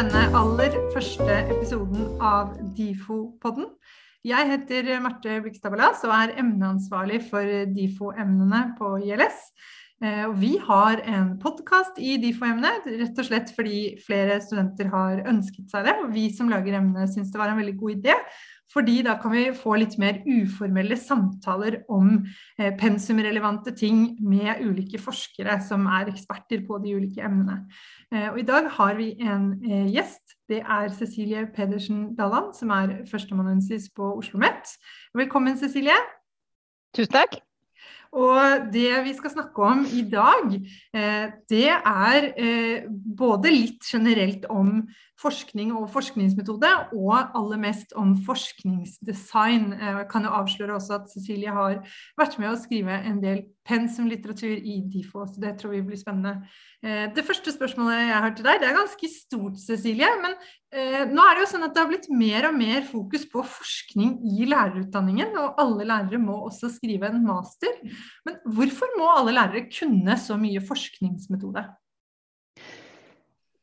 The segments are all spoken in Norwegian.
denne aller første episoden av DIFO-podden. Jeg heter Marte Blikstad og er emneansvarlig for DIFO-emnene på ILS. Eh, og vi har en podkast i DIFO-emnet, rett og slett fordi flere studenter har ønsket seg det. Og vi som lager emnet syns det var en veldig god idé. Fordi da kan vi få litt mer uformelle samtaler om eh, pensumrelevante ting med ulike forskere som er eksperter på de ulike emnene. Eh, og I dag har vi en eh, gjest. Det er Cecilie Pedersen Dalland, som er førsteamanuensis på Oslo OsloMet. Velkommen, Cecilie. Tusen takk. Og det vi skal snakke om i dag, eh, det er både litt generelt om forskning og forskningsmetode, og aller mest om forskningsdesign. Eh, jeg kan jo avsløre også at Cecilie har vært med å skrive en del pensumlitteratur i DIFO, så det tror vi blir spennende. Det første spørsmålet jeg har til deg, det er ganske stort, Cecilie. Men Eh, nå er det jo sånn at det har blitt mer og mer fokus på forskning i lærerutdanningen, og alle lærere må også skrive en master. Men hvorfor må alle lærere kunne så mye forskningsmetode?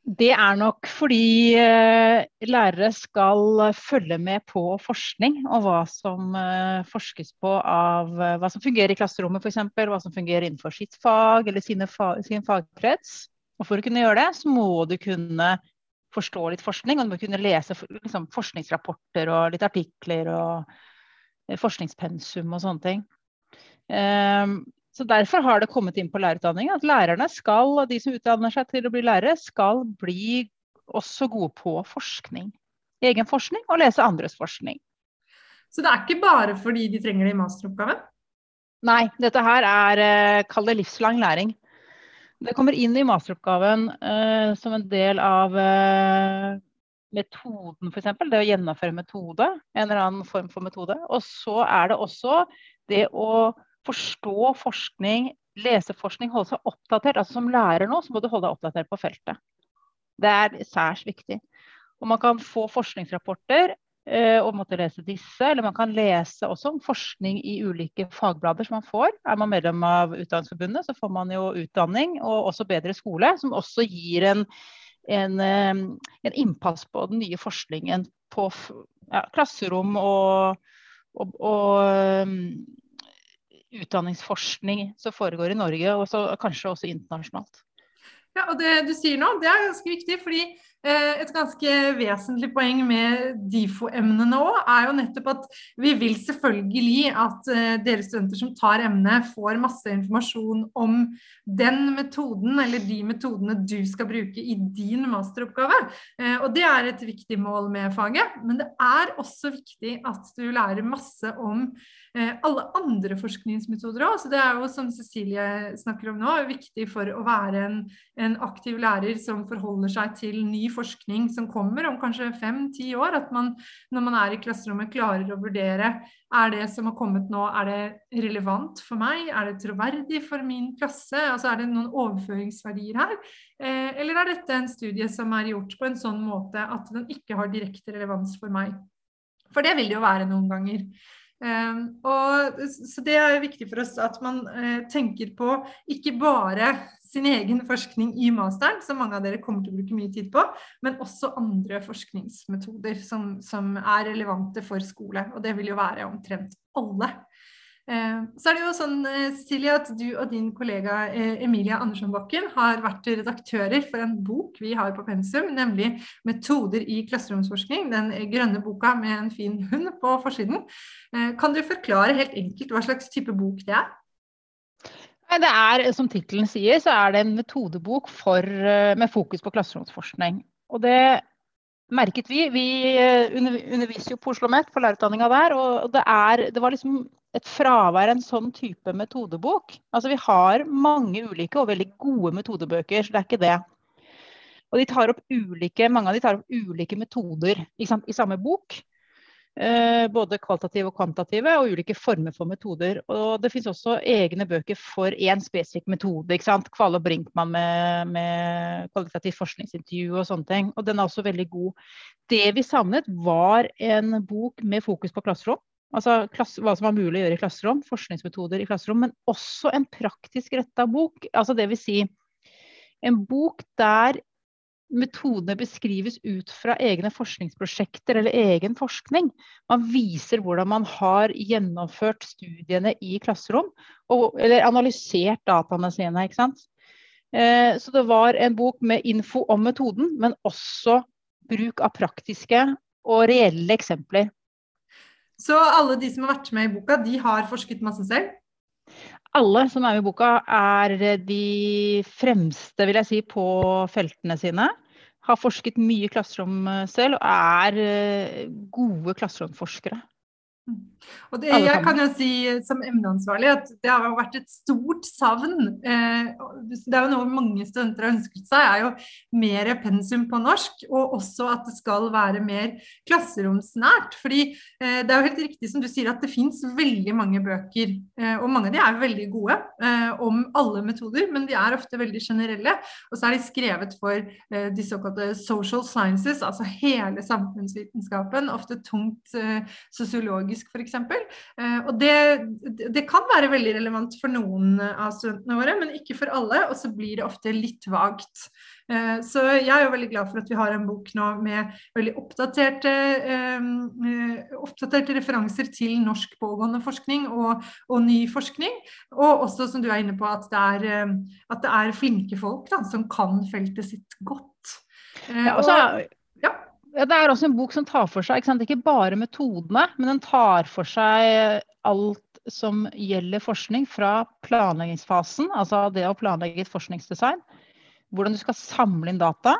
Det er nok fordi eh, lærere skal følge med på forskning og hva som eh, forskes på av hva som fungerer i klasserommet f.eks., hva som fungerer innenfor sitt fag eller fag, sin fagkrets. Og For å kunne gjøre det, så må du kunne forstå litt forskning, og du må kunne lese liksom, forskningsrapporter og litt artikler og eh, forskningspensum og sånne ting. Um, så Derfor har det kommet inn på lærerutdanningen at lærerne skal, og de som utdanner seg til å bli lærere, skal bli også gode på forskning. Egen forskning og lese andres forskning. Så det er ikke bare fordi de trenger det i masteroppgaven? Nei, dette her er, eh, kall det livslang læring. Det kommer inn i masteroppgaven uh, som en del av uh, metoden, f.eks. Det å gjennomføre metode. En eller annen form for metode. Og så er det også det å forstå forskning, lese forskning, holde seg oppdatert. Altså Som lærer nå så må du holde deg oppdatert på feltet. Det er særs viktig. Og man kan få forskningsrapporter Eh, og måtte lese disse. Eller man kan lese også om forskning i ulike fagblader som man får. Er man medlem av Utdanningsforbundet, så får man jo utdanning og også bedre skole, som også gir en, en, eh, en innpass på den nye forskningen på ja, klasserom og, og, og um, utdanningsforskning som foregår i Norge, og kanskje også internasjonalt. Ja, og Det du sier nå, det er ganske viktig. fordi et ganske vesentlig poeng med DIFO-emnene òg, er jo nettopp at vi vil selvfølgelig at eh, dere studenter som tar emnet, får masse informasjon om den metoden eller de metodene du skal bruke i din masteroppgave. Eh, og det er et viktig mål med faget. Men det er også viktig at du lærer masse om alle andre forskningsmetoder òg. Så det er jo, som Cecilie snakker om nå, viktig for å være en, en aktiv lærer som forholder seg til ny forskning som kommer om kanskje fem-ti år. At man når man er i klasserommet klarer å vurdere er det som har kommet nå, er det relevant for meg? Er det troverdig for min klasse? Altså Er det noen overføringsverdier her? Eh, eller er dette en studie som er gjort på en sånn måte at den ikke har direkte relevans for meg? For det vil det jo være noen ganger. Um, og, så Det er viktig for oss at man uh, tenker på ikke bare sin egen forskning i masteren, som mange av dere kommer til å bruke mye tid på, men også andre forskningsmetoder som, som er relevante for skole. Og det vil jo være omtrent alle. Eh, så er det jo sånn, Silje, at du og din kollega eh, Emilia Andersson Bakken har vært redaktører for en bok vi har på pensum, nemlig 'Metoder i klasseromsforskning', den grønne boka med en fin hund på forsiden. Kan du forklare helt enkelt hva slags type bok det er? Det er, som tittelen sier, så er det en metodebok for, eh, med fokus på klasseromsforskning. Og det merket vi. Vi eh, underviser jo på Oslo OsloMet på lærerutdanninga der. Og det, er, det var liksom et fravær en sånn type metodebok. Altså vi har mange ulike og veldig gode metodebøker, så det er ikke det. Og de tar opp ulike, mange av de tar opp ulike metoder i samme bok. Eh, både kvalitative og kvantitative, og ulike former for metoder. Og Det finnes også egne bøker for én spesifikk metode. ikke sant? Kvale og Brinkmann med, med kvalitativt forskningsintervju og sånne ting. Og den er også veldig god. Det vi savnet, var en bok med fokus på klasserom. Altså klasse, hva som var mulig å gjøre i klasserom, forskningsmetoder i klasserom. Men også en praktisk retta bok. Altså det vil si en bok der metodene beskrives ut fra egne forskningsprosjekter eller egen forskning. Man viser hvordan man har gjennomført studiene i klasserom, og, eller analysert dataene sine. ikke sant? Eh, så det var en bok med info om metoden, men også bruk av praktiske og reelle eksempler. Så alle de som har vært med i boka, de har forsket masse selv? Alle som er med i boka, er de fremste vil jeg si, på feltene sine. Har forsket mye klasserom selv og er eh, gode klasseromforskere. Og det, jeg kan jo si som emneansvarlig at det har vært et stort savn. Eh, det er jo noe mange studenter har ønsket seg, er jo mer pensum på norsk. Og også at det skal være mer klasseromsnært. Fordi eh, det er jo helt riktig som du sier at det fins veldig mange bøker, eh, og mange av de er veldig gode, om alle metoder, men de er ofte veldig generelle. Og så er de skrevet for de såkalte social sciences, altså hele samfunnsvitenskapen. Ofte tungt sosiologisk engelsk f.eks. Eh, og det, det, kan være veldig relevant for noen av studentene våre, men ikke for alle. Og så blir det ofte litt vagt. Eh, så jeg er jo veldig glad for at vi har en bok nå med veldig oppdaterte, eh, oppdaterte referanser til norsk pågående forskning og, og, ny forskning. Og også, som du er inne på, at det er, at det er flinke folk da, som kan feltet sitt godt. Ja, og så det er også en bok som tar for seg ikke, ikke, bare metodene, men den tar for seg alt som gjelder forskning fra planleggingsfasen, altså det å planlegge et forskningsdesign. Hvordan du skal samle inn data,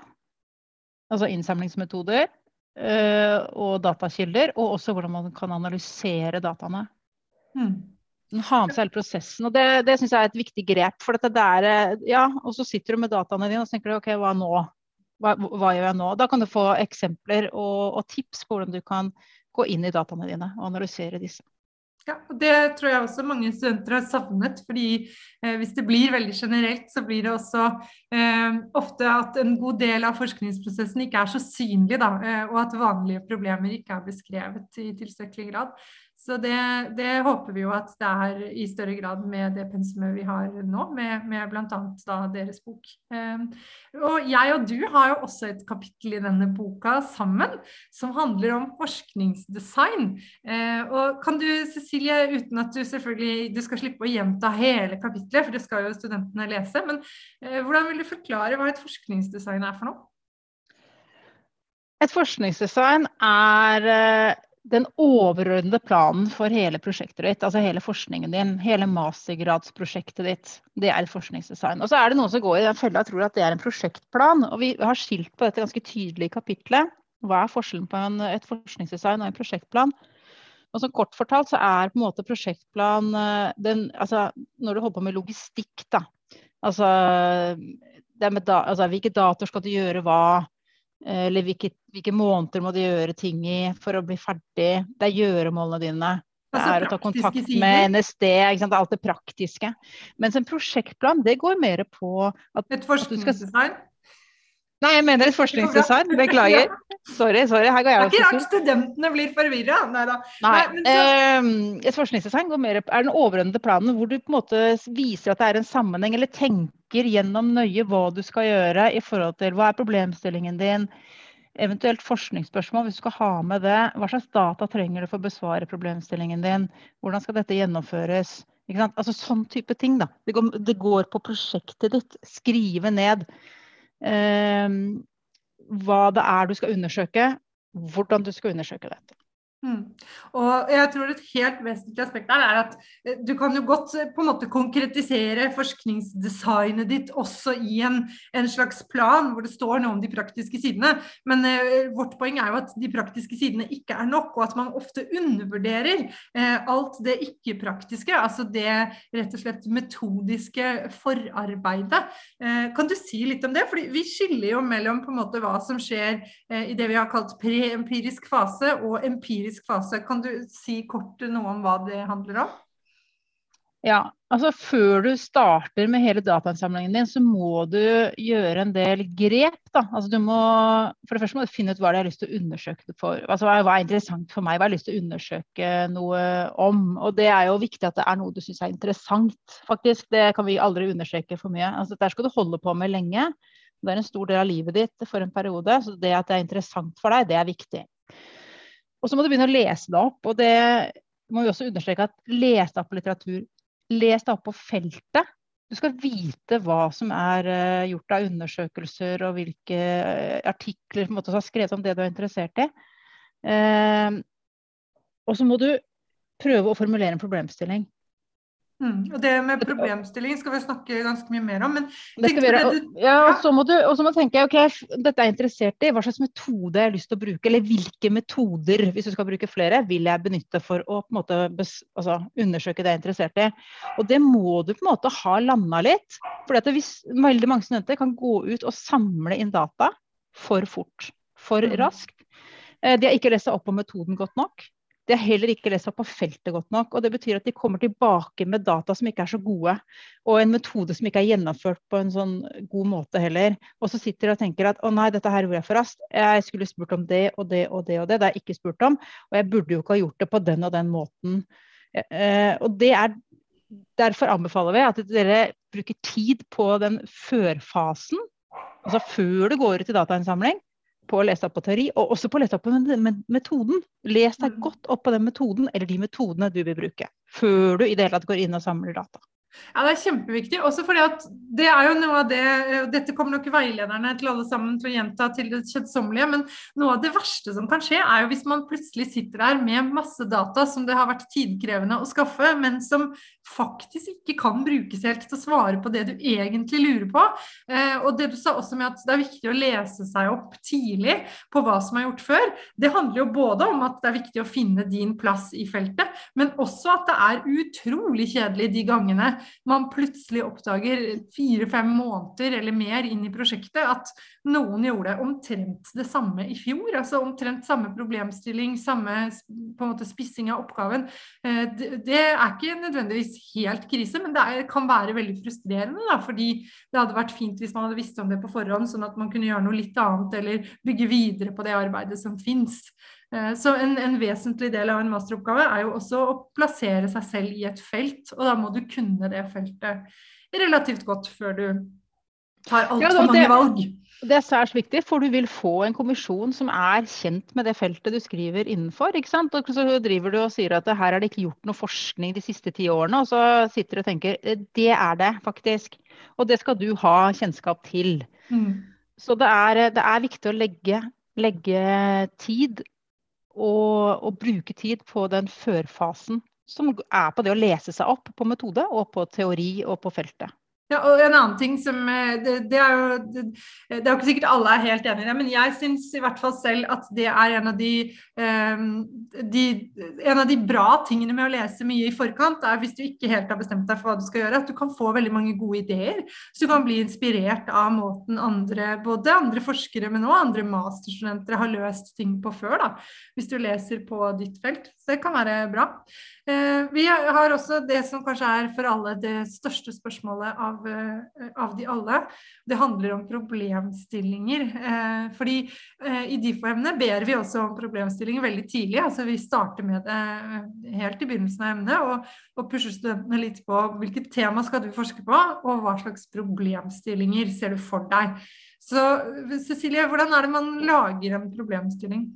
altså innsamlingsmetoder øh, og datakilder. Og også hvordan man kan analysere dataene. Hmm. Ha med seg hele prosessen. og Det, det syns jeg er et viktig grep. for dette der, ja, Og så sitter du med dataene dine og tenker du, ok, hva nå? Hva, hva, gjør jeg nå? Da kan du få eksempler og, og, tips på hvordan du kan gå inn i dataene dine og analysere disse. Ja, og Det tror jeg også mange studenter har savnet. fordi eh, Hvis det blir veldig generelt, så blir det også eh, ofte at en god del av forskningsprosessen ikke er så synlig. Da, eh, og at vanlige problemer ikke er beskrevet i tilstrekkelig grad. Så det, det, håper vi jo at det er i større grad med det pensumet vi har nå, med, med bl.a. deres bok. Eh, og jeg og du har jo også et kapittel i denne boka sammen som handler om forskningsdesign. Eh, og kan du Cecilie, uten at du selvfølgelig du skal slippe å gjenta hele kapitlet, for det skal jo studentene lese, men eh, hvordan vil du forklare hva et forskningsdesign er for noe? Et forskningsdesign er eh, den overordnede planen for hele prosjektet ditt, altså hele forskningen din, hele mastergradsprosjektet ditt, det er et forskningsdesign. Og så er det noen som går i den fella og tror at det er en prosjektplan. Og vi har skilt på dette ganske tydelig i kapitlet. Hva er forskjellen på en, et forskningsdesign og en prosjektplan? Og så Kort fortalt så er på en måte prosjektplan eh, den, altså, Når du holder på med logistikk, da. Altså, da, altså hvilke datoer skal du gjøre hva? Eller hvilke, hvilke, måneder må du gjøre ting i for å bli ferdig. Det er gjøremålene dine. Det altså, er å ta kontakt med NSD. Alt det praktiske. Mens en prosjektplan det går mer på at, Et forskningsdesign? Nei, jeg mener et forskningsdesign. Beklager. Sorry, sorry. Her går jeg Det er ikke rart studentene blir forvirra. Nei da. Så... eh, et forskningsdesign går mer, er den overordnede planen hvor du på en måte viser at det er en sammenheng, eller tenker gjennom nøye hva du skal gjøre i forhold til hva er problemstillingen din, eventuelt forskningsspørsmål hvis du skal ha med det. Hva slags data trenger du for å besvare problemstillingen din? Hvordan skal dette gjennomføres? Altså Sånn type ting. da. Det går, det går på prosjektet ditt. Skrive ned. eh, hva det er du skal undersøke, hvordan du skal undersøke dette. Mm. Og jeg tror Et helt vesentlig aspekt her er at eh, du kan jo godt eh, på en måte konkretisere forskningsdesignet ditt også i en, en slags plan hvor det står noe om de praktiske sidene. Men eh, vårt poeng er jo at de praktiske sidene ikke er nok, og at man ofte undervurderer eh, alt det ikke-praktiske. Altså det rett og slett metodiske forarbeidet. Eh, kan du si litt om det? Fordi vi skiller jo mellom på en måte hva som skjer eh, i det vi har kalt preempirisk fase og empirisk empirisk fase. Kan du si kort noe om hva det handler om? Ja, altså Før du starter med hele datainnsamlingen din, så må du gjøre en del grep. da. Altså du må, For det første må du finne ut hva du har lyst til å undersøke det for. Altså Hva er interessant for meg, hva jeg har lyst til å undersøke noe om. Og det er jo viktig at det er noe du syns er interessant, faktisk. Det kan vi aldri understreke for mye. Altså Der skal du holde på med lenge. Det er en stor del av livet ditt for en periode, så det at det er interessant for deg, det er viktig. Og så må du begynne å lese det opp. Og det må vi også understreke at les deg opp på litteratur. Les deg opp på feltet. Du skal vite hva som er uh, gjort av undersøkelser og hvilke uh, artikler som har skrevet om det du er interessert i. Uh, og så må du prøve å formulere en problemstilling. Mm, og Det med problemstilling skal vi snakke ganske mye mer om. men gjøre, og, ja, og så må du og så må tenke ok, dette er jeg interessert i, hva slags metode jeg har lyst til å bruke, eller hvilke metoder hvis du skal bruke flere, vil jeg benytte for å på en måte altså, undersøke det jeg er interessert i. Og Det må du på en måte ha landa litt. for hvis veldig mange studenter kan gå ut og samle inn data for fort, for mm. raskt. Eh, de har ikke lest seg opp på metoden godt nok. De har heller ikke lest opp på feltet godt nok. og Det betyr at de kommer tilbake med data som ikke er så gode, og en metode som ikke er gjennomført på en sånn god måte heller. Og så sitter de og tenker at å nei, dette her gjorde jeg for raskt. Jeg skulle spurt om det og det og det og det. Det er jeg ikke spurt om. Og jeg burde jo ikke ha gjort det på den og den måten. Eh, og det er Derfor anbefaler vi at dere bruker tid på den førfasen, altså før du går ut i datainnsamling på å lese opp på teori, og også på å lese opp på metoden. Les deg mm. godt opp på den metoden eller de metodene du vil bruke, før du i det hele tatt går inn og samler data. Ja, Det er kjempeviktig. Også fordi at det er jo noe av det Dette kommer nok veilederne til alle sammen til å gjenta til det kjedsommelige, men noe av det verste som kan skje, er jo hvis man plutselig sitter der med masse data som det har vært tidkrevende å skaffe, men som faktisk ikke kan brukes helt til å svare på det du egentlig lurer på. Eh, og det du sa også med at det er viktig å lese seg opp tidlig på hva som er gjort før, det handler jo både om at det er viktig å finne din plass i feltet, men også at det er utrolig kjedelig de gangene man plutselig oppdager fire-fem måneder eller mer inn i prosjektet at noen gjorde omtrent det samme i fjor. Altså omtrent samme problemstilling, samme måte spissing av oppgaven. Eh, det er ikke nødvendigvis helt krise, men det kan være veldig frustrerende. Da, fordi det hadde vært fint hvis man hadde visst om det på forhånd, sånn at man kunne gjøre noe litt annet eller bygge videre på det arbeidet som fins. Eh, så en, en, vesentlig del av en masteroppgave er jo også å plassere seg selv i et felt, og da må du kunne det feltet relativt godt før du tar altfor ja, mange valg. Det er særs viktig, for du vil få en kommisjon som er kjent med det feltet du skriver innenfor. ikke sant? Og så driver du og sier at her er det ikke gjort noe forskning de siste ti årene, og så sitter du og tenker eh, det er det faktisk. Og det skal du ha kjennskap til. Mm. Så det er, det er, viktig å legge, legge tid og, og bruke tid på den førfasen som er på det å lese seg opp på metode og på teori og på feltet. Ja, og en annen ting som eh, Det, det er jo det, det, er ikke sikkert alle er helt enig i det, men jeg syns i hvert fall selv at det er en av de, um, de, En av de bra tingene med å lese mye i forkant, er hvis du ikke helt har bestemt deg for hva du skal gjøre, at du kan få veldig mange gode ideer. Så du kan bli inspirert av måten andre, både andre forskere, men òg andre masterstudenter har løst ting på før, da. Hvis du leser på ditt felt. Så det kan være bra. Uh, vi har også det som kanskje er for alle det største spørsmålet av av, eh, de alle. Det handler om problemstillinger. Eh, fordi eh, i DIFO-emnet ber vi også om problemstillinger veldig tidlig. altså Vi starter med det helt i begynnelsen av emnet og, og pusher studentene litt på hvilket tema skal du forske på, og hva slags problemstillinger ser du for deg. Så Cecilie, hvordan er det man lager en problemstilling?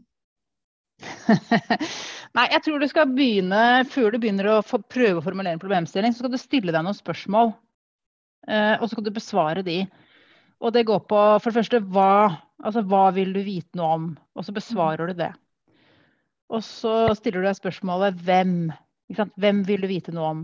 Nei, jeg tror du skal begynne, Før du begynner å prøve å formulere en problemstilling, så skal du stille deg noen spørsmål. Eh, og så kan du besvare de. Og det går på for det første hva, altså hva vil du vite noe om? Og så besvarer du det. Og så stiller du deg spørsmålet hvem. Hvem vil du vite noe om?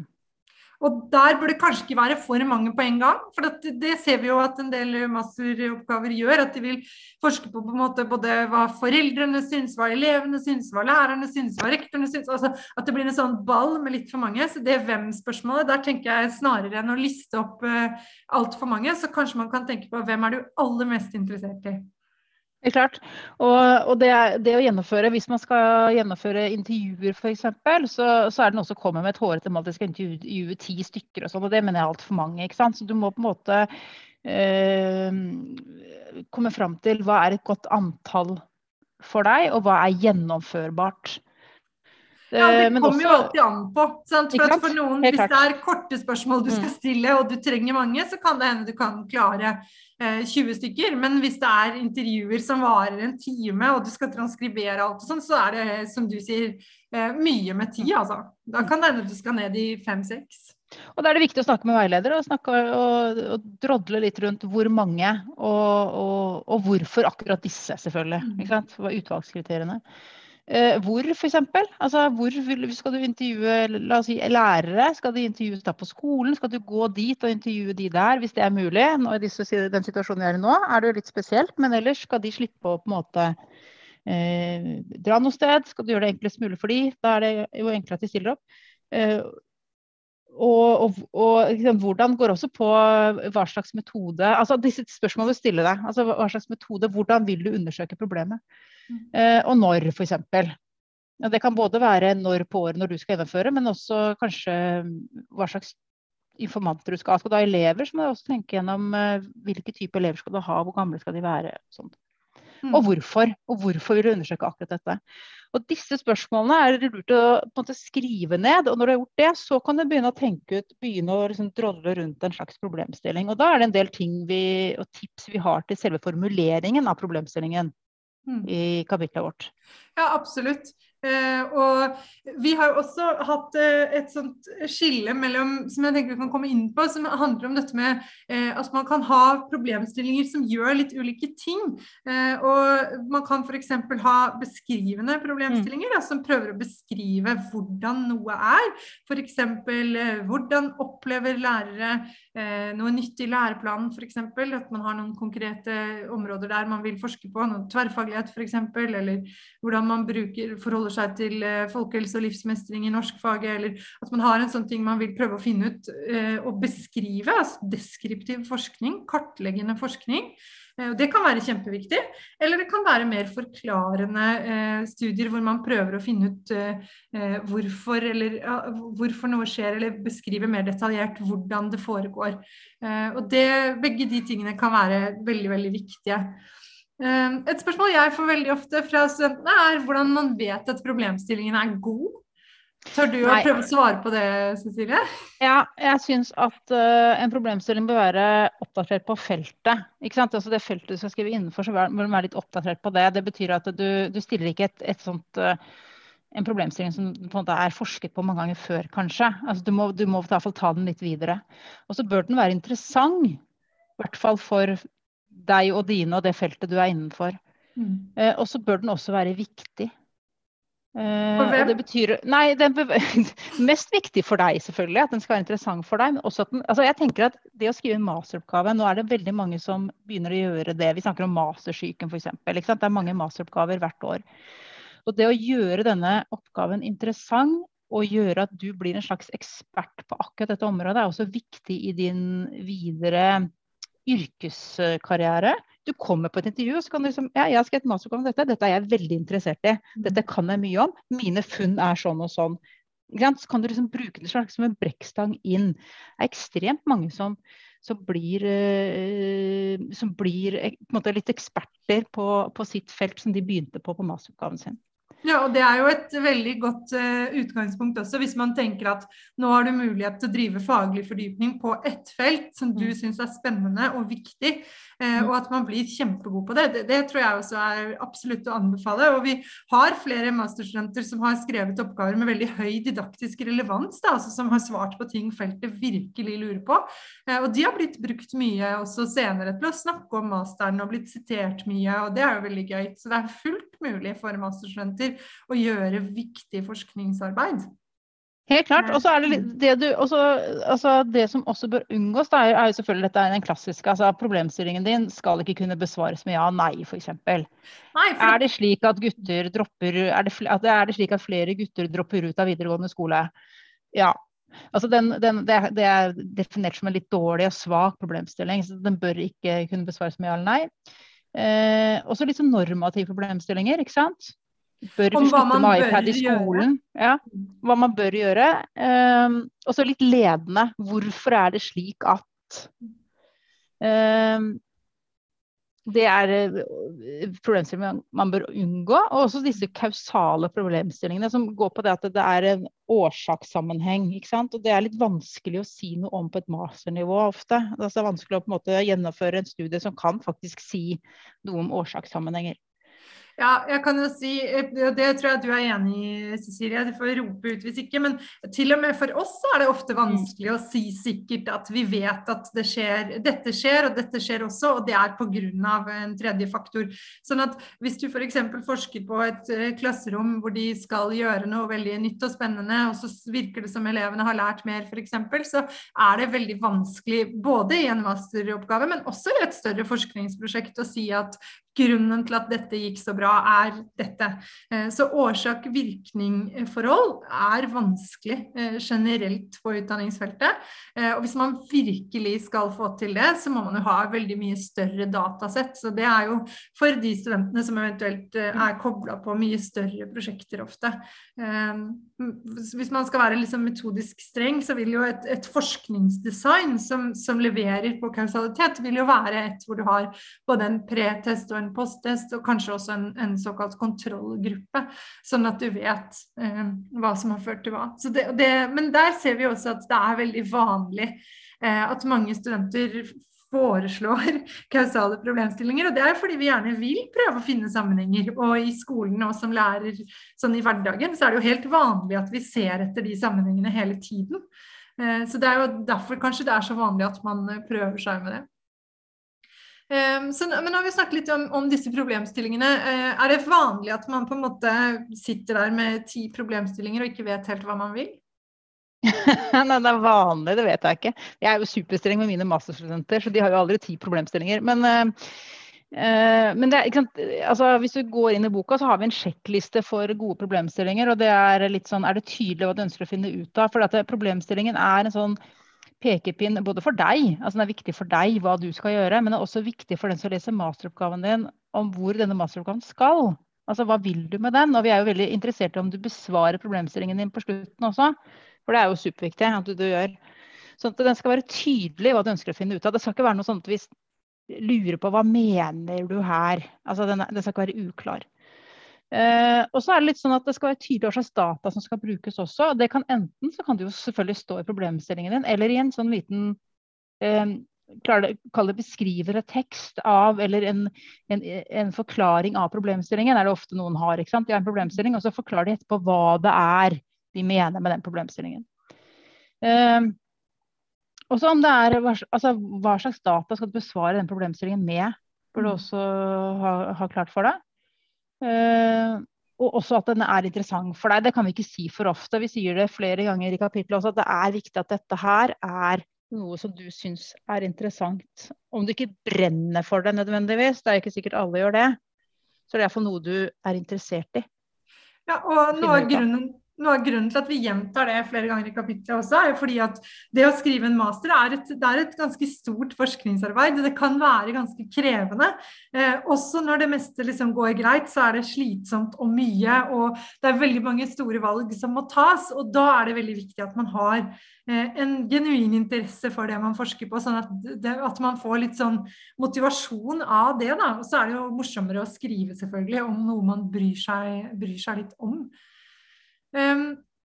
Og der burde det kanskje ikke være for mange på en gang. For det, det ser vi jo at en del masteroppgaver gjør. At de vil forske på, på en måte både hva foreldrene syns, hva elevene syns, hva lærerne syns, hva rektorene syns. Altså at det blir en sånn ball med litt for mange. Så det hvem-spørsmålet, der tenker jeg snarere enn å liste opp uh, altfor mange, så kanskje man kan tenke på hvem er du aller mest interessert i. Det er klart. Og, og det, det, å gjennomføre, Hvis man skal gjennomføre intervjuer f.eks., så, så er det noen som kommer med et hårete mål at de skal intervjue ti stykker. og sånn, og Det mener jeg er altfor mange. ikke sant? Så du må på en måte eh, komme fram til hva er et godt antall for deg, og hva er gjennomførbart. Ja, det kommer også, jo alltid an på. Sant? For, for noen, Hvis det er korte spørsmål du skal mm. stille, og du trenger mange, så kan det hende du kan klare eh, 20 stykker. Men hvis det er intervjuer som varer en time, og du skal transkribere alt og sånn, så er det, som du sier, eh, mye med tid, altså. Da kan det hende du skal ned i fem-seks. Og Da er det viktig å snakke med veiledere og, snakke, og, og drodle litt rundt hvor mange og, og, og hvorfor akkurat disse, selvfølgelig. Mm. Ikke sant? Hva er utvalgskriteriene. Eh, hvor, f.eks. Altså, hvor skal du intervjue la oss si, lærere? Skal de intervjues da på skolen? Skal du gå dit og intervjue de der, hvis det er mulig? Nå, I den situasjonen vi er i nå, er det jo litt spesielt, men ellers skal de slippe å på en måte eh, dra noe sted. Skal du gjøre det enklest mulig for de, da er det jo enklere at de stiller opp. Eh, og, og, og liksom, hvordan går også på hva slags metode altså Disse spørsmålene du stiller deg. altså Hva slags metode, hvordan vil du undersøke problemet? Eh, og når, f.eks. Ja, det kan både være når på året når du skal gjennomføre, men også kanskje mm, hva slags informanter du skal ha. Skal du ha elever, så må du også tenke gjennom uh, hvilke type elever skal du ha, hvor gamle skal de være. Sånn. Mm. Og hvorfor. Og hvorfor vil du undersøke akkurat dette. Og disse spørsmålene er det lurt å måte, skrive ned. Og når du har gjort det, så kan du begynne å tenke ut, begynne å liksom, drolle rundt en slags problemstilling. Og da er det en del ting vi, og tips vi har til selve formuleringen av problemstillingen. Mm. i kapitlet vårt. Ja, absolutt. Eh, og vi har også hatt eh, et sånt skille mellom, som jeg tenker vi kan komme inn på, som handler om dette med eh, at man kan ha problemstillinger som gjør litt ulike ting. og man kan f.eks. ha beskrivende problemstillinger da, som prøver å beskrive hvordan noe er. F.eks. hvordan opplever lærere noe nytt i læreplanen, f.eks. At man har noen konkrete områder der man vil forske på, noe tverrfaglighet f.eks. Eller hvordan man bruker, forholder seg til eh, folkehelse og livsmestring i norskfaget, eller at man har en sånn ting man vil prøve å finne ut eh, og beskrive, altså deskriptiv forskning, kartleggende forskning. Eh, det kan være kjempeviktig. Eller det kan være mer forklarende studier hvor man prøver å finne ut hvorfor, eller, hvorfor, noe skjer, eller beskrive mer detaljert hvordan det foregår. Og det, begge de tingene kan være veldig, veldig viktige. Ehm, et spørsmål jeg får veldig ofte fra studentene, er hvordan man vet at problemstillingen er god. Tør du å prøve å svare på det, Cecilie? Ja, jeg syns at uh, en problemstilling bør være oppdatert på feltet. Ikke sant? Altså det feltet du skal skrive innenfor, så bør den være litt oppdatert på det. Det betyr at du, du stiller ikke et, et sånt uh, en problemstilling som på en er forsket på mange ganger før, kanskje. Altså du, må, du må i hvert fall ta den litt videre. Og så bør den være interessant, i hvert fall for deg og dine og det feltet du er innenfor. Mm. Eh, og så bør den også være viktig. Eh, og det betyr Nei, den mest viktig for deg, selvfølgelig. At den skal være interessant for deg. Men også at den, altså jeg tenker at det å skrive en masteroppgave Nå er det veldig mange som begynner å gjøre det. Vi snakker om mastersyken f.eks. Det er mange masteroppgaver hvert år. Og det å gjøre denne oppgaven interessant og gjøre at du blir en slags ekspert på akkurat dette området, er også viktig i din videre yrkeskarriere. Du kommer på et intervju og så kan du liksom Ja, jeg har skrevet masteroppgave om dette. Dette er jeg veldig interessert i. Dette kan jeg mye om. Mine funn er sånn og sånn. Så kan du liksom bruke det slags som en brekkstang inn. Det er ekstremt mange som, som blir, uh, som blir måte, litt eksperter på, på, sitt felt som de begynte på på masteroppgaven sin. Ja, og Det er jo et veldig godt uh, utgangspunkt også, hvis man tenker at nå har du mulighet til å drive faglig fordypning på ett felt som du mm. syns er spennende og viktig, uh, og at man blir kjempegod på det. det. det. tror jeg også er absolutt å anbefale. Og vi har flere masterstudenter som har skrevet oppgaver med veldig høy didaktisk relevans, da, altså som har svart på ting feltet virkelig lurer på. Uh, og de har blitt brukt mye også senere til å snakke om masteren og blitt sitert mye, og det er jo veldig gøy. Så det er fullt mulig for masterstudenter å gjøre viktig forskningsarbeid. Helt klart. Og så er det det du også, altså Det som også bør unngås, da, er jo selvfølgelig dette er den klassiske altså Problemstillingen din skal ikke kunne besvares med ja og nei, f.eks. For... Er det slik at gutter dropper er det, er det slik at flere gutter dropper ut av videregående skole? Ja. Altså den, den, det, det, er definert som en litt dårlig og svak problemstilling. så Den bør ikke kunne besvares med ja eller nei. Eh, også litt sånn normative problemstillinger. ikke sant? Bør hva man med iPad i skolen? Ja, hva man bør gjøre. Um, og så litt ledende. Hvorfor er det slik at um, Det er eh, problemstillinger man bør unngå. Og også disse kausale problemstillingene som går på det at det er en årsakssammenheng. ikke sant? Og det er litt vanskelig å si noe om på et masternivå ofte. Det er vanskelig å på en måte gjennomføre en studie som kan faktisk si noe om årsakssammenhenger. Ja, jeg kan jo si, og det tror jeg du er enig i, Cecilie. Du får rope ut hvis ikke. Men til og med for oss er det ofte vanskelig å si sikkert at vi vet at det skjer, dette skjer, og dette skjer også, og det er pga. en tredje faktor. Sånn at hvis du f.eks. For forsker på et eh, klasserom hvor de skal gjøre noe veldig nytt og spennende, og så virker det som elevene har lært mer, f.eks., så er det veldig vanskelig både i en masteroppgave, men også i et større forskningsprosjekt å si at grunnen til at dette gikk så bra, er dette. Eh, så årsak-virkning-forhold er vanskelig eh, generelt på utdanningsfeltet. Eh, og hvis man virkelig skal få til det, så må man jo ha veldig mye større datasett. Så det er jo for de studentene som eventuelt er kobla på mye større prosjekter ofte. Hvis man skal være liksom metodisk streng, så vil jo et, et forskningsdesign som, som leverer på kausalitet, vil jo være et hvor du har både en pretest og en posttest, og kanskje også en, en såkalt kontrollgruppe, sånn at du vet eh, hva som har ført til hva. Det, det, men der ser vi også at det er veldig vanlig eh, at mange studenter foreslår kausale problemstillinger. Og det er fordi vi gjerne vil prøve å finne sammenhenger. Og i skolen og som lærer sånn i hverdagen, så er det jo helt vanlig at vi ser etter de sammenhengene hele tiden. Eh, så det er jo derfor kanskje det er så vanlig at man prøver seg med det. Um, så, men nå har vi snakket litt om, om disse problemstillingene. Uh, er det vanlig at man på en måte sitter der med ti problemstillinger og ikke vet helt hva man vil? Nei, det er vanlig, det vet jeg ikke. Jeg er jo superstreng med mine masterstudenter, så de har jo aldri ti problemstillinger. Men, uh, uh, men det, altså, hvis du går inn i boka, så har vi en sjekkliste for gode problemstillinger. Og det er litt sånn, er det tydelig hva du ønsker å finne ut av? For problemstillingen er en sånn pekepinn både for deg, altså den er viktig for deg hva du skal gjøre, men det er også viktig for den som leser masteroppgaven din om hvor denne masteroppgaven skal. Altså hva vil du med den? Og vi er jo veldig interessert i om du besvarer problemstillingen din på slutten også. For det er jo superviktig at du, du gjør. Sånn at den skal være tydelig hva du ønsker å finne ut av. Det skal ikke være noe sånt at vi lurer på hva mener du her. Altså den, den skal ikke være uklar. Eh, og så er det litt sånn at det skal være tydelig hva slags data som skal brukes også. Det kan Enten så kan det jo selvfølgelig stå i problemstillingen din, eller i en sånn liten eh, Kall det beskriver et tekst av, eller en, en, en, forklaring av problemstillingen. er det ofte noen har. ikke sant? De har en problemstilling, og så forklarer de etterpå hva det er de mener med den problemstillingen. Eh, også om det er, altså, Hva slags data skal du besvare den problemstillingen med, bør du mm. også ha, ha klart for deg. Uh, og også at den er interessant for deg. Det kan vi ikke si for ofte. Vi sier det flere ganger i kapittelet også, at det er viktig at dette her er noe som du syns er interessant. Om du ikke brenner for det nødvendigvis, det er ikke sikkert alle gjør det, så det er iallfall noe du er interessert i. Ja, og noe av grunnen noe av grunnen til at vi gjentar det flere ganger i kapitlet også, er fordi at det å skrive en master er et, er et ganske stort forskningsarbeid. Det kan være ganske krevende. Eh, også når det meste liksom går greit, så er det slitsomt og mye. Og det er veldig mange store valg som må tas. Og da er det veldig viktig at man har eh, en genuin interesse for det man forsker på, sånn at, det, at man får litt sånn motivasjon av det. da. Og så er det jo morsommere å skrive selvfølgelig om noe man bryr seg, bryr seg litt om. Um,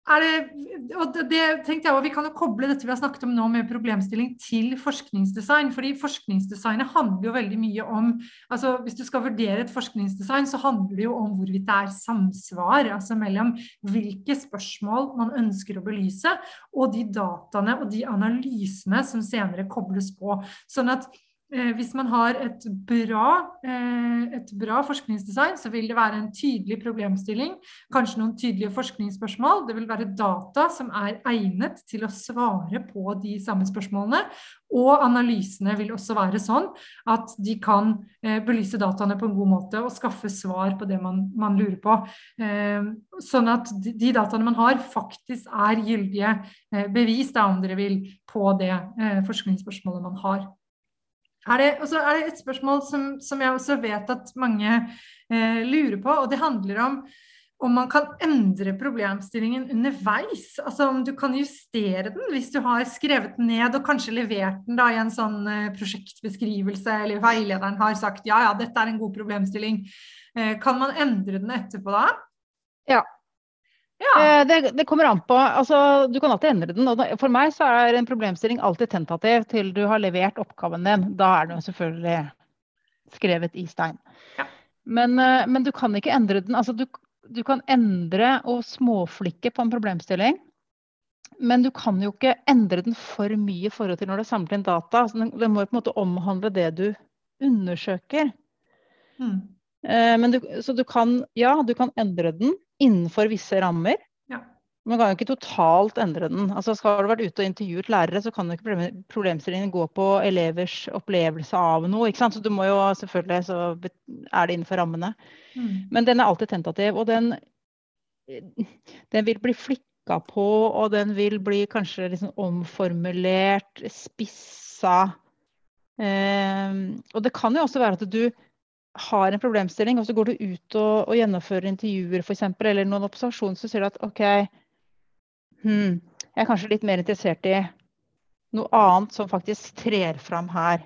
det, og det tenkte jeg også, Vi kan jo koble dette vi har snakket om nå med problemstilling til forskningsdesign. fordi Forskningsdesignet handler jo veldig mye om altså Hvis du skal vurdere et forskningsdesign, så handler det jo om hvorvidt det er samsvar altså mellom hvilke spørsmål man ønsker å belyse, og de dataene og de analysene som senere kobles på. Sånn at Eh, hvis man har et bra, eh, et bra, forskningsdesign, så vil det være en tydelig problemstilling, kanskje noen tydelige forskningsspørsmål. Det vil være data som er egnet til å svare på de samme spørsmålene. Og analysene vil også være sånn at de kan eh, belyse dataene på en god måte og skaffe svar på det man, man lurer på. Sånn at de dataene man har, faktisk er gyldige bevis, da, om dere vil, på det forskningsspørsmålet man har. Er det, og så er det et spørsmål som, som jeg også vet at mange eh, lurer på, og det handler om om man kan endre problemstillingen underveis. Altså om du kan justere den hvis du har skrevet den ned og kanskje levert den da i en sånn uh, prosjektbeskrivelse, eller veilederen har sagt ja, ja, dette er en god problemstilling. Uh, kan man endre den etterpå da? Ja. Ja. Uh, det, det, kommer an på. Altså, du kan alltid endre den. For meg så er en problemstilling alltid tentativ til du har levert oppgaven din. Da er den selvfølgelig skrevet i stein. Ja. Men, men, du kan ikke endre den. Altså, du, du kan endre og småflikke på en problemstilling. Men du kan jo ikke endre den for mye i forhold til når du har samlet inn data. Altså den, den, må jo på en måte omhandle det du undersøker. Mm. Eh, du, så du kan, ja, du kan endre den innenfor visse rammer. Man kan jo ikke totalt endre den. Altså Skal du vært ute og intervjuet lærere, så kan jo ikke problemstillingen gå på elevers opplevelse av noe. Så du må jo selvfølgelig, så er det innenfor rammene. Mm. Men den er alltid tentativ. Og den, den vil bli flikka på, og den vil bli kanskje liksom omformulert, spissa. Eh, og det kan jo også være at du har en problemstilling, og så går du ut og, og gjennomfører intervjuer f.eks., eller noen observasjoner, så ser du at OK, hmm, jeg er kanskje litt mer interessert i noe annet som faktisk trer fram her.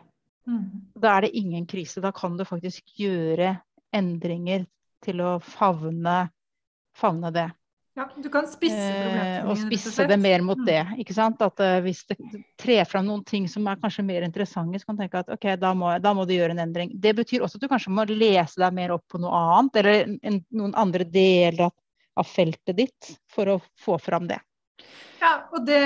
Mm. Da er det ingen krise. Da kan du faktisk gjøre endringer til å favne, favne det. Ja, du kan spisse eh, Og spisse det mer mot mm. det. ikke sant? At uh, Hvis det trer fram noen ting som er kanskje mer interessante, så kan du tenke at ok, da må, da må, du gjøre en endring. Det betyr også at du kanskje må lese deg mer opp på noe annet, eller en, noen andre deler av, av feltet ditt, for å få fram det. Ja, og det,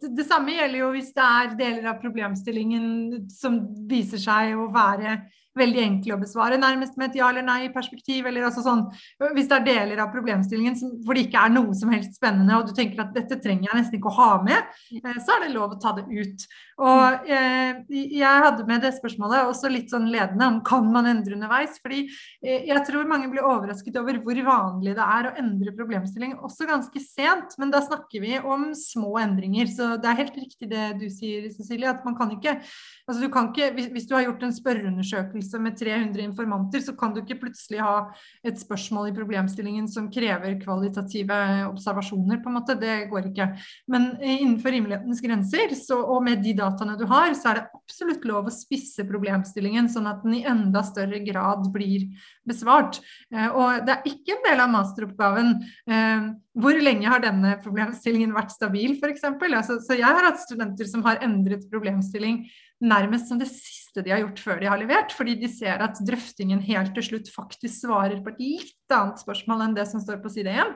det, samme gjelder jo hvis det er deler av problemstillingen som viser seg å være veldig enkle å besvare, nærmest med et ja eller nei-perspektiv. eller altså sånn, Hvis det er deler av problemstillingen som, hvor det ikke er noe som helst spennende, og du tenker at dette trenger jeg nesten ikke å ha med, eh, så er det lov å ta det ut. Og eh, Jeg hadde med det spørsmålet også litt sånn ledende om kan man endre underveis. fordi eh, jeg tror mange blir overrasket over hvor vanlig det er å endre problemstilling også ganske sent. Men da snakker vi om små endringer. Så det er helt riktig det du sier, Cecilie. At man kan ikke altså du kan ikke, hvis, hvis du har gjort en spørreundersøkelse med 300 informanter, så kan du ikke plutselig ha et spørsmål i problemstillingen som krever kvalitative observasjoner, på en måte. Det går ikke. Men innenfor rimelighetens grenser, så, og med de dataene du har, så er det absolutt lov å spisse problemstillingen, sånn at den i enda større grad blir besvart. Eh, og det er ikke en del av masteroppgaven eh, hvor lenge har denne problemstillingen vært stabil, f.eks.? Altså, så jeg har hatt studenter som har endret problemstilling nærmest som det siste de har gjort før de har levert, fordi de ser at drøftingen helt til slutt faktisk svarer på et litt annet spørsmål enn det som står på side 1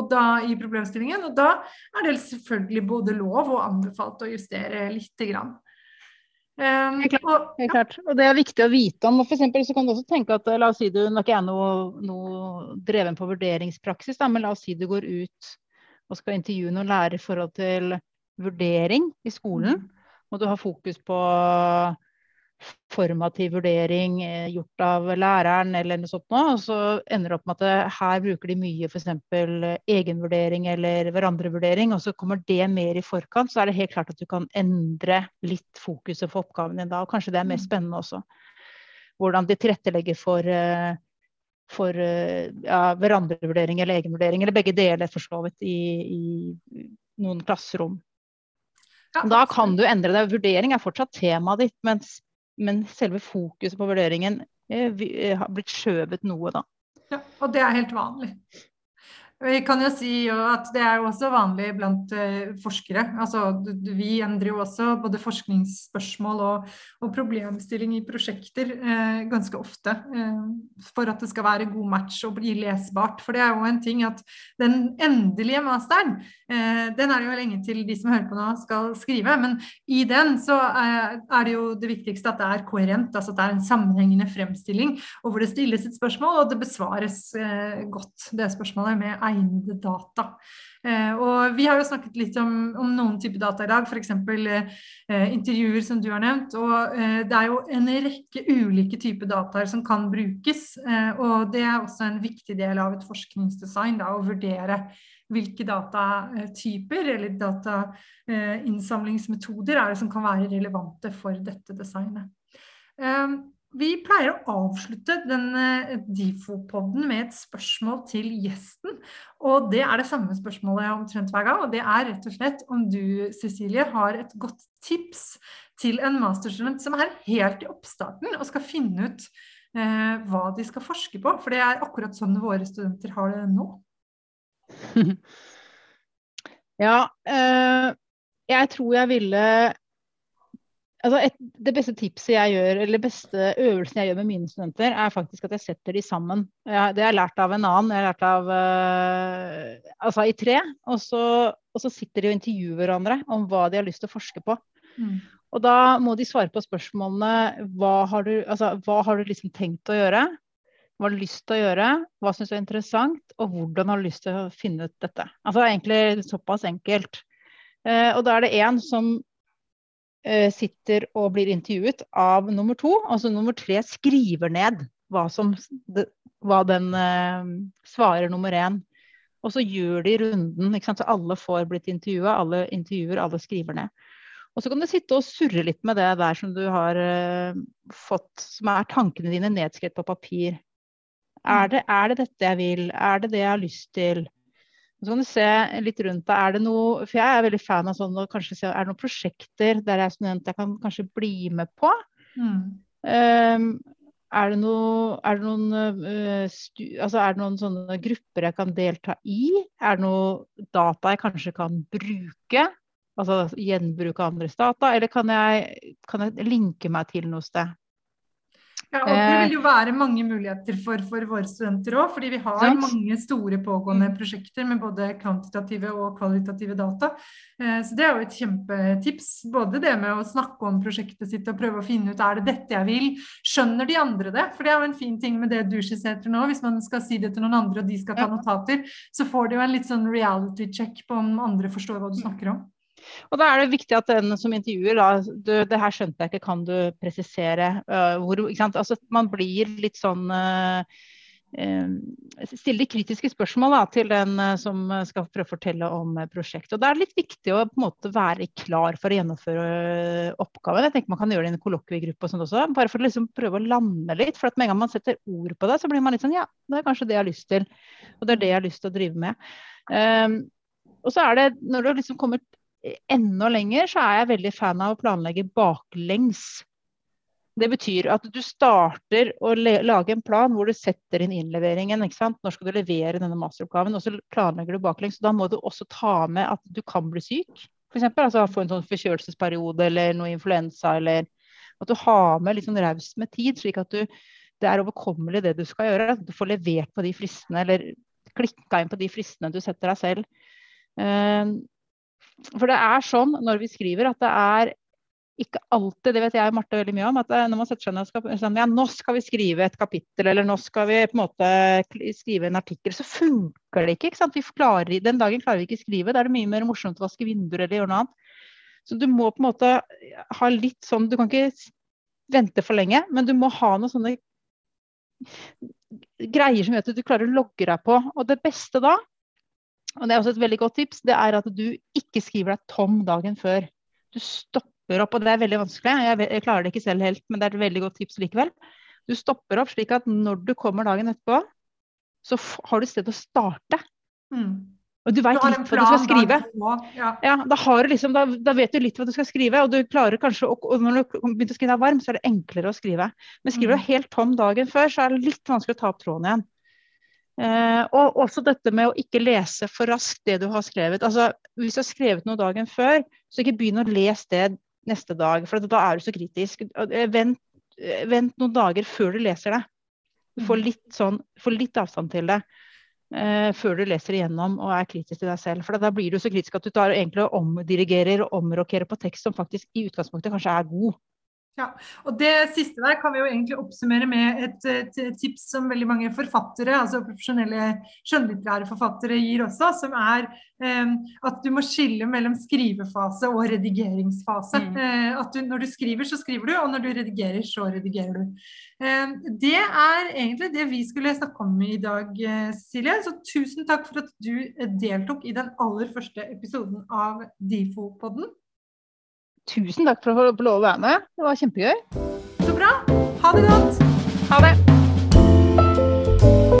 og da, i problemstillingen. Og da er det selvfølgelig både lov og anbefalt å justere lite grann. Um, er klart, og, helt klart. Og det er viktig å vite om. For så kan du også tenke at la oss si du Nå er noe, noe dreven på vurderingspraksis, da, men la oss si du går ut og skal intervjue noen lærere i forhold til vurdering i skolen. Mm. Og du har fokus på formativ vurdering eh, gjort av læreren eller noe sånt. Og så ender det opp med at her bruker de mye f.eks. egenvurdering eller hverandrevurdering, og så kommer det mer i forkant, så er det helt klart at du kan endre litt fokuset for oppgaven din da. Og kanskje det er mer mm. spennende også. Hvordan de tilrettelegger for, eh, for eh, ja, hverandrevurdering eller egenvurdering, eller begge deler for så vidt, i, i noen klasserom. Da kan du endre deg. Vurdering er fortsatt temaet ditt, mens men selve fokuset på vurderingen eh, eh, har blitt skjøvet noe, da. Ja, og det er helt vanlig. Vi kan jo si at det er jo også vanlig blant uh, forskere. Altså, vi endrer jo også både forskningsspørsmål og, og problemstilling i prosjekter eh, ganske ofte eh, for at det skal være god match og bli lesbart. For det er jo en ting at den endelige masteren, den er det jo lenge til de som hører på nå skal skrive. Men i den så er det jo det viktigste at det er koherent, altså at det er en sammenhengende fremstilling, og hvor det stilles et spørsmål og det besvares godt, det spørsmålet med egnede data. Eh, og vi har jo snakket litt om, om noen typer data i dag, f.eks. Eh, intervjuer som du har nevnt. Og eh, det er jo en rekke ulike typer dataer som kan brukes. Eh, og det er også en viktig del av et forskningsdesign, da, å vurdere hvilke datatyper eller datainnsamlingsmetoder er det som kan være relevante for dette designet. Um, vi pleier å avslutte denne Difo-podden med et spørsmål til gjesten. Og det er det samme spørsmålet omtrent hver gang. Og det er rett og slett om du, Cecilie, har et godt tips til en masterstudent som er helt i oppstarten og skal finne ut eh, hva de skal forske på. For det er akkurat sånn våre studenter har det nå. ja, eh, jeg tror jeg ville Altså et, det beste tipset jeg gjør, eller beste øvelsen jeg gjør med mine studenter, er faktisk at jeg setter de sammen. Jeg, det har jeg lært av en annen. Jeg har lært av uh, altså i tre. Og så, og så, sitter de og intervjuer hverandre om hva de har lyst til å forske på. Mm. Og da må de svare på spørsmålene hva har du, altså, hva har du liksom tenkt å gjøre? Hva har du lyst til å gjøre? Hva syns du er interessant? Og hvordan har du lyst til å finne ut dette? Altså egentlig såpass enkelt. Uh, og da er det en som sitter og blir intervjuet av nummer to. Altså nummer tre skriver ned hva, som, hva den uh, svarer nummer én. Og så gjør de runden, så alle får blitt intervjua. Alle intervjuer, alle skriver ned. Og så kan du sitte og surre litt med det der som du har uh, fått, som er tankene dine nedskrevet på papir. Er det, er det, dette jeg vil? Er det det jeg har lyst til? Så kan du se litt rundt deg. Er det noe For jeg er veldig fan av sånn og kanskje se Er det noen prosjekter der jeg er student jeg kan kanskje bli med på? Mm. Um, er det, noe, er det noen uh, stu, altså er det noen sånne grupper jeg kan delta i? Er det noe data jeg kanskje kan bruke? Altså gjenbruke andres data? Eller kan jeg, kan jeg linke meg til noe sted? Ja, og Det vil jo være mange muligheter for, for våre studenter òg, fordi vi har sant? mange store pågående mm. prosjekter med både kvantitative og kvalitative data. Eh, så det er jo et kjempetips. Både det med å snakke om prosjektet sitt og prøve å finne ut er det dette jeg vil. Skjønner de andre det? For det er jo en fin ting med det du skisserer nå. Hvis man skal si det til noen andre og de skal ta notater, så får du jo en litt sånn reality check på om andre forstår hva du snakker om. Og da er det viktig at den som intervjuer, da du, Det her skjønte jeg ikke, kan du presisere? Uh, hvor, altså, man blir litt sånn uh, uh, Stiller kritiske spørsmål da, til den som skal prøve å fortelle om prosjektet. Og Da er det litt viktig å på en måte være klar for å gjennomføre oppgaven. Jeg tenker Man kan gjøre det i en kollokviegruppe også, bare for å liksom prøve å lande litt. For at med en gang man setter ord på det, så blir man litt sånn Ja, det er kanskje det jeg har lyst til. Og det er det jeg har lyst til å drive med. Um, og så er det, når du liksom kommer enda lenger, så er jeg veldig fan av å planlegge baklengs. Det betyr at du starter å lage en plan hvor du setter inn innleveringen. ikke sant? Når skal du levere denne masteroppgaven? Og så planlegger du baklengs. Da må du også ta med at du kan bli syk. For eksempel, Altså få en sånn forkjølelsesperiode eller noe influensa. Eller at du har med litt sånn raust med tid, slik at du, det er overkommelig det du skal gjøre. At du får levert på de fristene, eller klikka inn på de fristene du setter deg selv. For det er sånn når vi skriver at det er ikke alltid, det vet jeg og Marte veldig mye om, at når man setter seg ned og skal sånn, ja, nå skal vi skrive et kapittel, eller nå skal vi på en måte skrive en artikkel, så funker det ikke. ikke sant? Klarer, den dagen klarer vi ikke skrive. Da er det mye mer morsomt å vaske vinduer eller gjøre noe annet. Så du må på en måte ha litt sånn Du kan ikke vente for lenge, men du må ha noen sånne greier som gjør at du klarer å logge deg på. Og det beste da, og det er også et veldig godt tips, det er at du ikke skriver deg tom dagen før. Du stopper opp, og det er veldig vanskelig. Jeg, jeg klarer det ikke selv helt, men det er et veldig godt tips likevel. Du stopper opp slik at når du kommer dagen etterpå, så har du et sted å starte. Mm. Og du veit litt hva du skal skrive. Ja. ja da, liksom, da, da, vet du litt hva du skal skrive, og du klarer kanskje og, og når du begynner å skrive deg varm, så er det enklere å skrive. Men skriver du mm. helt tom dagen før, så er det litt vanskelig å ta opp tråden igjen. Eh, og også dette med å ikke lese for raskt det du har skrevet. Altså, hvis du har skrevet noe dagen før, så ikke begynn å lese det neste dag, for da er du så kritisk. Eh, vent, eh, vent noen dager før du leser det. Få mm. litt, sånn, litt avstand til det. eh, før du leser igjennom og er kritisk til deg selv. For da blir du så kritisk at du tar egentlig og omdirigerer og omrokerer på tekst som faktisk i utgangspunktet kanskje er god. Ja, og Det siste der kan vi jo egentlig oppsummere med et, et, tips som veldig mange forfattere, altså profesjonelle skjønnlitterære forfattere gir også, som er eh, at du må skille mellom skrivefase og redigeringsfase. Mm. Eh, at du, Når du skriver, så skriver du, og når du redigerer, så redigerer du. Eh, det er egentlig det vi skulle snakke om i dag, Silje. Så tusen takk for at du deltok i den aller første episoden av Difo-podden. Tusen takk for å få lov å være med. Det var kjempegøy. Så bra. Ha det godt. Ha det.